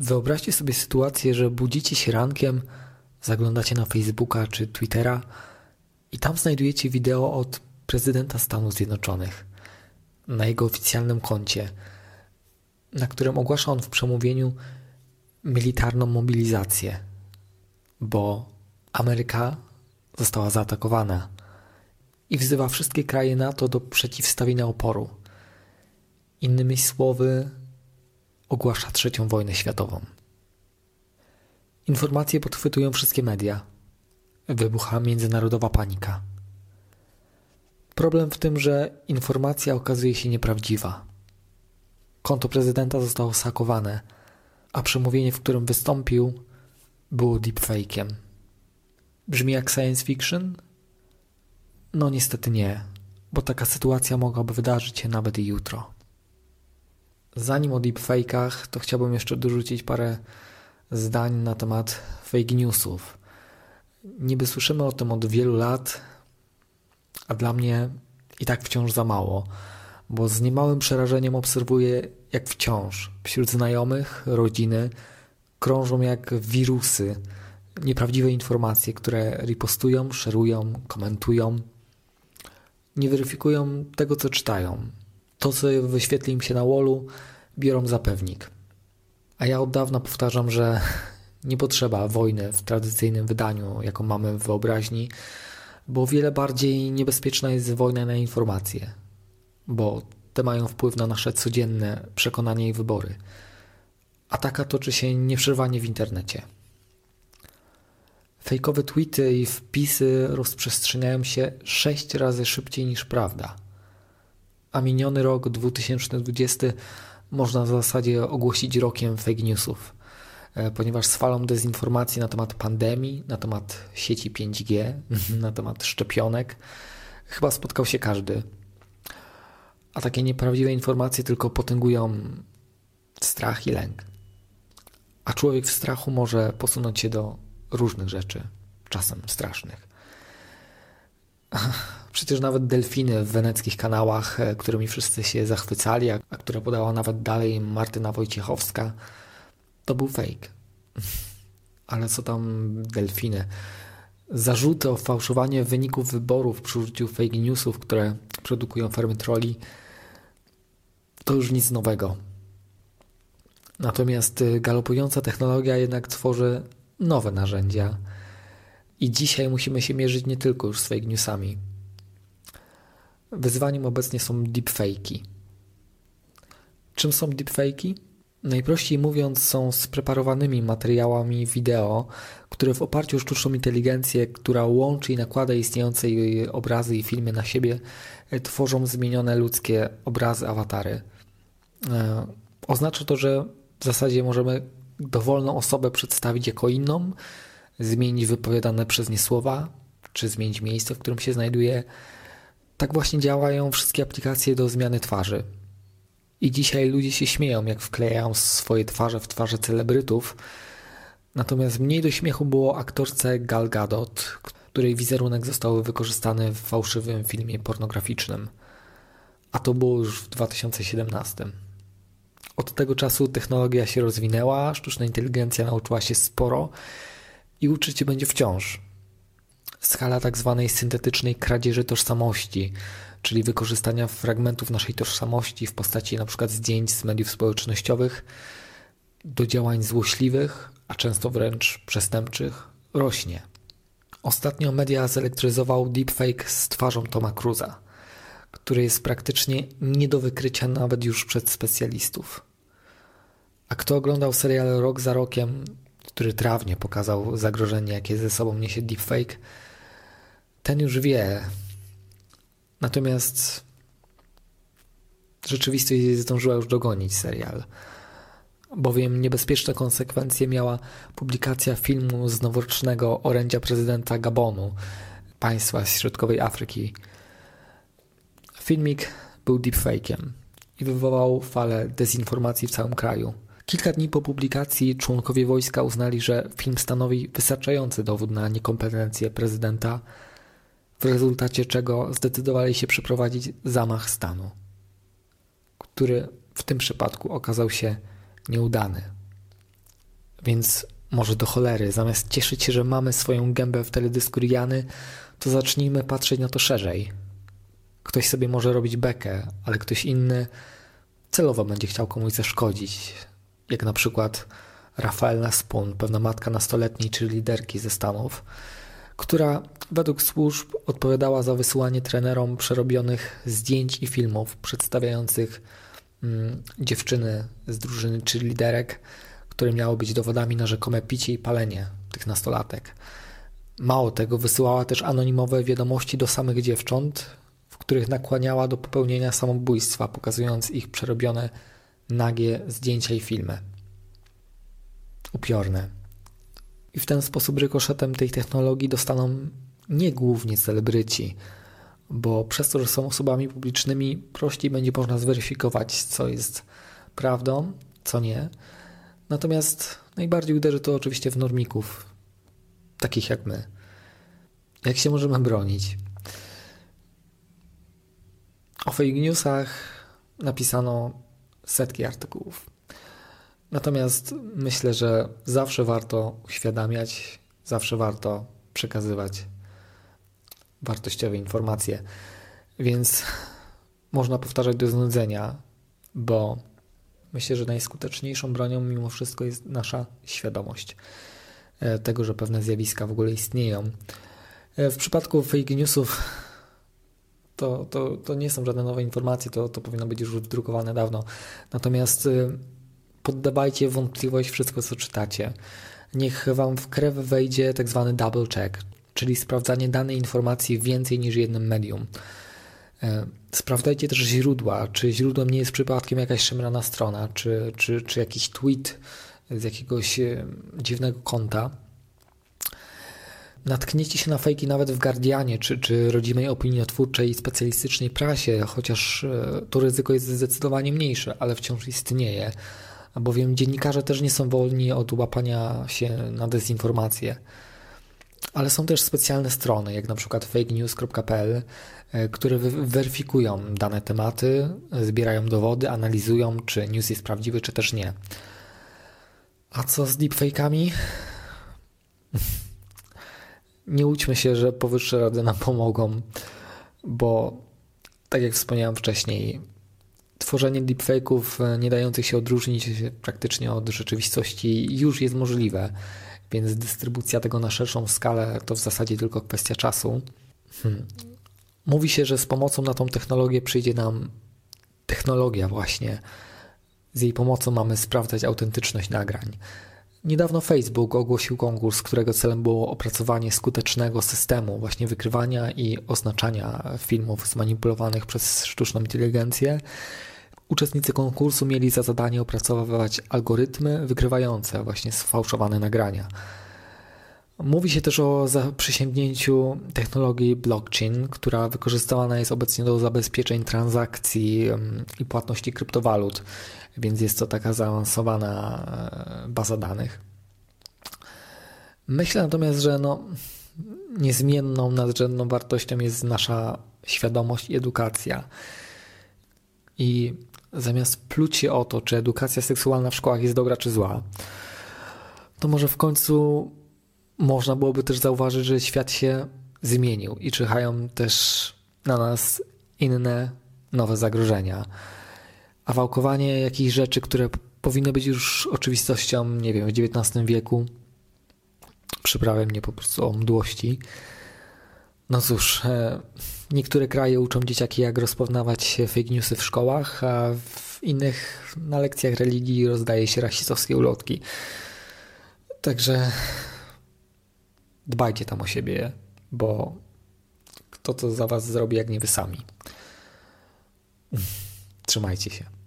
Wyobraźcie sobie sytuację, że budzicie się rankiem, zaglądacie na Facebooka czy Twittera i tam znajdujecie wideo od prezydenta Stanów Zjednoczonych na jego oficjalnym koncie, na którym ogłasza on w przemówieniu militarną mobilizację, bo Ameryka została zaatakowana i wzywa wszystkie kraje NATO do przeciwstawienia oporu. Innymi słowy, ogłasza trzecią wojnę światową. Informacje podchwytują wszystkie media. Wybucha międzynarodowa panika. Problem w tym, że informacja okazuje się nieprawdziwa. Konto prezydenta zostało sakowane, a przemówienie, w którym wystąpił, było deepfake'iem. Brzmi jak science fiction? No niestety nie, bo taka sytuacja mogłaby wydarzyć się nawet i jutro. Zanim o deepfake'ach, to chciałbym jeszcze dorzucić parę zdań na temat fake newsów. Niby słyszymy o tym od wielu lat, a dla mnie i tak wciąż za mało, bo z niemałym przerażeniem obserwuję, jak wciąż wśród znajomych, rodziny krążą jak wirusy nieprawdziwe informacje, które ripostują, szerują, komentują, nie weryfikują tego, co czytają. To, co wyświetli im się na wallu, biorą za pewnik. A ja od dawna powtarzam, że nie potrzeba wojny w tradycyjnym wydaniu, jaką mamy w wyobraźni, bo wiele bardziej niebezpieczna jest wojna na informacje, bo te mają wpływ na nasze codzienne przekonanie i wybory. A taka toczy się nieprzerwanie w internecie. Fejkowe tweety i wpisy rozprzestrzeniają się sześć razy szybciej niż prawda. A miniony rok 2020 można w zasadzie ogłosić rokiem fake newsów, e, ponieważ z falą dezinformacji na temat pandemii, na temat sieci 5G, na temat szczepionek, chyba spotkał się każdy. A takie nieprawdziwe informacje tylko potęgują strach i lęk. A człowiek w strachu może posunąć się do różnych rzeczy, czasem strasznych. Przecież nawet delfiny w weneckich kanałach, e, którymi wszyscy się zachwycali, a które podała nawet dalej Martyna Wojciechowska, to był fake. Ale co tam delfiny? Zarzuty o fałszowanie wyników wyborów przy użyciu fake newsów, które produkują fermy troli, to już nic nowego. Natomiast y, galopująca technologia jednak tworzy nowe narzędzia. I dzisiaj musimy się mierzyć nie tylko już z fake newsami. Wyzwaniem obecnie są deepfake'i. Czym są deepfake'i? Najprościej mówiąc, są spreparowanymi materiałami wideo, które w oparciu o sztuczną inteligencję, która łączy i nakłada istniejące obrazy i filmy na siebie, tworzą zmienione ludzkie obrazy, awatary. E, oznacza to, że w zasadzie możemy dowolną osobę przedstawić jako inną, zmienić wypowiadane przez nie słowa, czy zmienić miejsce, w którym się znajduje. Tak właśnie działają wszystkie aplikacje do zmiany twarzy. I dzisiaj ludzie się śmieją, jak wklejają swoje twarze w twarze celebrytów. Natomiast mniej do śmiechu było aktorce Gal Gadot, której wizerunek został wykorzystany w fałszywym filmie pornograficznym. A to było już w 2017. Od tego czasu technologia się rozwinęła, sztuczna inteligencja nauczyła się sporo i uczyć się będzie wciąż. Skala tak zwanej syntetycznej kradzieży tożsamości, czyli wykorzystania fragmentów naszej tożsamości w postaci np. zdjęć z mediów społecznościowych do działań złośliwych, a często wręcz przestępczych, rośnie. Ostatnio media zelektryzował deepfake z twarzą Toma Cruza, który jest praktycznie nie do wykrycia nawet już przez specjalistów. A kto oglądał serial Rok za rokiem, który trawnie pokazał zagrożenie, jakie ze sobą niesie deepfake, ten już wie. Natomiast rzeczywistość zdążyła już dogonić serial, bowiem niebezpieczne konsekwencje miała publikacja filmu z noworocznego orędzia prezydenta Gabonu, państwa środkowej Afryki. Filmik był deepfake'iem i wywołał falę dezinformacji w całym kraju. Kilka dni po publikacji członkowie wojska uznali, że film stanowi wystarczający dowód na niekompetencję prezydenta, w rezultacie czego zdecydowali się przeprowadzić zamach stanu, który w tym przypadku okazał się nieudany. Więc może do cholery, zamiast cieszyć się, że mamy swoją gębę w teledysku Riany, to zacznijmy patrzeć na to szerzej. Ktoś sobie może robić bekę, ale ktoś inny celowo będzie chciał komuś zaszkodzić. Jak na przykład Rafaela Spun, pewna matka nastoletniej czy liderki ze Stanów, która według służb odpowiadała za wysyłanie trenerom przerobionych zdjęć i filmów przedstawiających mm, dziewczyny z drużyny czy liderek, które miały być dowodami na rzekome picie i palenie tych nastolatek. Mało tego, wysyłała też anonimowe wiadomości do samych dziewcząt, w których nakłaniała do popełnienia samobójstwa, pokazując ich przerobione nagie zdjęcia i filmy. Upiorne. I w ten sposób rykoszetem tej technologii dostaną nie głównie celebryci, bo przez to, że są osobami publicznymi, prościej będzie można zweryfikować, co jest prawdą, co nie. Natomiast najbardziej uderzy to oczywiście w normików, takich jak my. Jak się możemy bronić? O fake newsach napisano setki artykułów. Natomiast myślę, że zawsze warto uświadamiać, zawsze warto przekazywać wartościowe informacje. Więc można powtarzać do znudzenia, bo myślę, że najskuteczniejszą bronią mimo wszystko jest nasza świadomość e, tego, że pewne zjawiska w ogóle istnieją. E, w przypadku fake newsów to, to, to nie są żadne nowe informacje, to, to powinno być już wdrukowane dawno. Natomiast y, poddawajcie wątpliwość wszystko, co czytacie. Niech wam w krew wejdzie tak zwany double check, czyli sprawdzanie danej informacji w więcej niż jednym medium. E, sprawdzajcie też źródła, czy źródłem nie jest przypadkiem jakaś szemrana strona, czy, czy, czy jakiś tweet z jakiegoś e, dziwnego konta. Natkniecie się na fejki nawet w Guardianie, czy, czy rodzimej opiniotwórczej i specjalistycznej prasie, chociaż e, to ryzyko jest zdecydowanie mniejsze, ale wciąż istnieje, bowiem dziennikarze też nie są wolni od łapania się na dezinformacje. Ale są też specjalne strony, jak na przykład fakenews.pl, e, które weryfikują dane tematy, zbierają dowody, analizują, czy news jest prawdziwy, czy też nie. A co z deepfake'ami? nie łudźmy się, że powyższe rady nam pomogą, bo tak jak wspomniałem wcześniej, tworzenie deepfake'ów e, nie dających się odróżnić praktycznie od rzeczywistości już jest możliwe, więc dystrybucja tego na szerszą skalę to w zasadzie tylko kwestia czasu. Hmm. Mówi się, że z pomocą na tą technologię przyjdzie nam technologia właśnie. Z jej pomocą mamy sprawdzać autentyczność nagrań. Niedawno Facebook ogłosił konkurs, którego celem było opracowanie skutecznego systemu właśnie wykrywania i oznaczania filmów zmanipulowanych przez sztuczną inteligencję. Uczestnicy konkursu mieli za zadanie opracowywać algorytmy wykrywające właśnie sfałszowane nagrania. Mówi się też o zaprzysięgnięciu technologii blockchain, która wykorzystywana jest obecnie do zabezpieczeń transakcji i płatności kryptowalut więc jest to taka zaawansowana e, baza danych. Myślę natomiast, że no, niezmienną, nadrzędną wartością jest nasza świadomość i edukacja. I zamiast pluć się o to, czy edukacja seksualna w szkołach jest dobra czy zła, to może w końcu można byłoby też zauważyć, że świat się zmienił i czyhają też na nas inne, nowe zagrożenia a wałkowanie jakichś rzeczy, które powinny być już oczywistością, nie wiem, w XIX wieku, przyprawia mnie po prostu o mdłości. No cóż, e, niektóre kraje uczą dzieciaki, jak rozpoznawać fake newsy w szkołach, a w innych na lekcjach religii rozdaje się rasistowskie ulotki. Także dbajcie tam o siebie, bo kto to za was zrobi, jak nie wy sami. Trzymajcie się.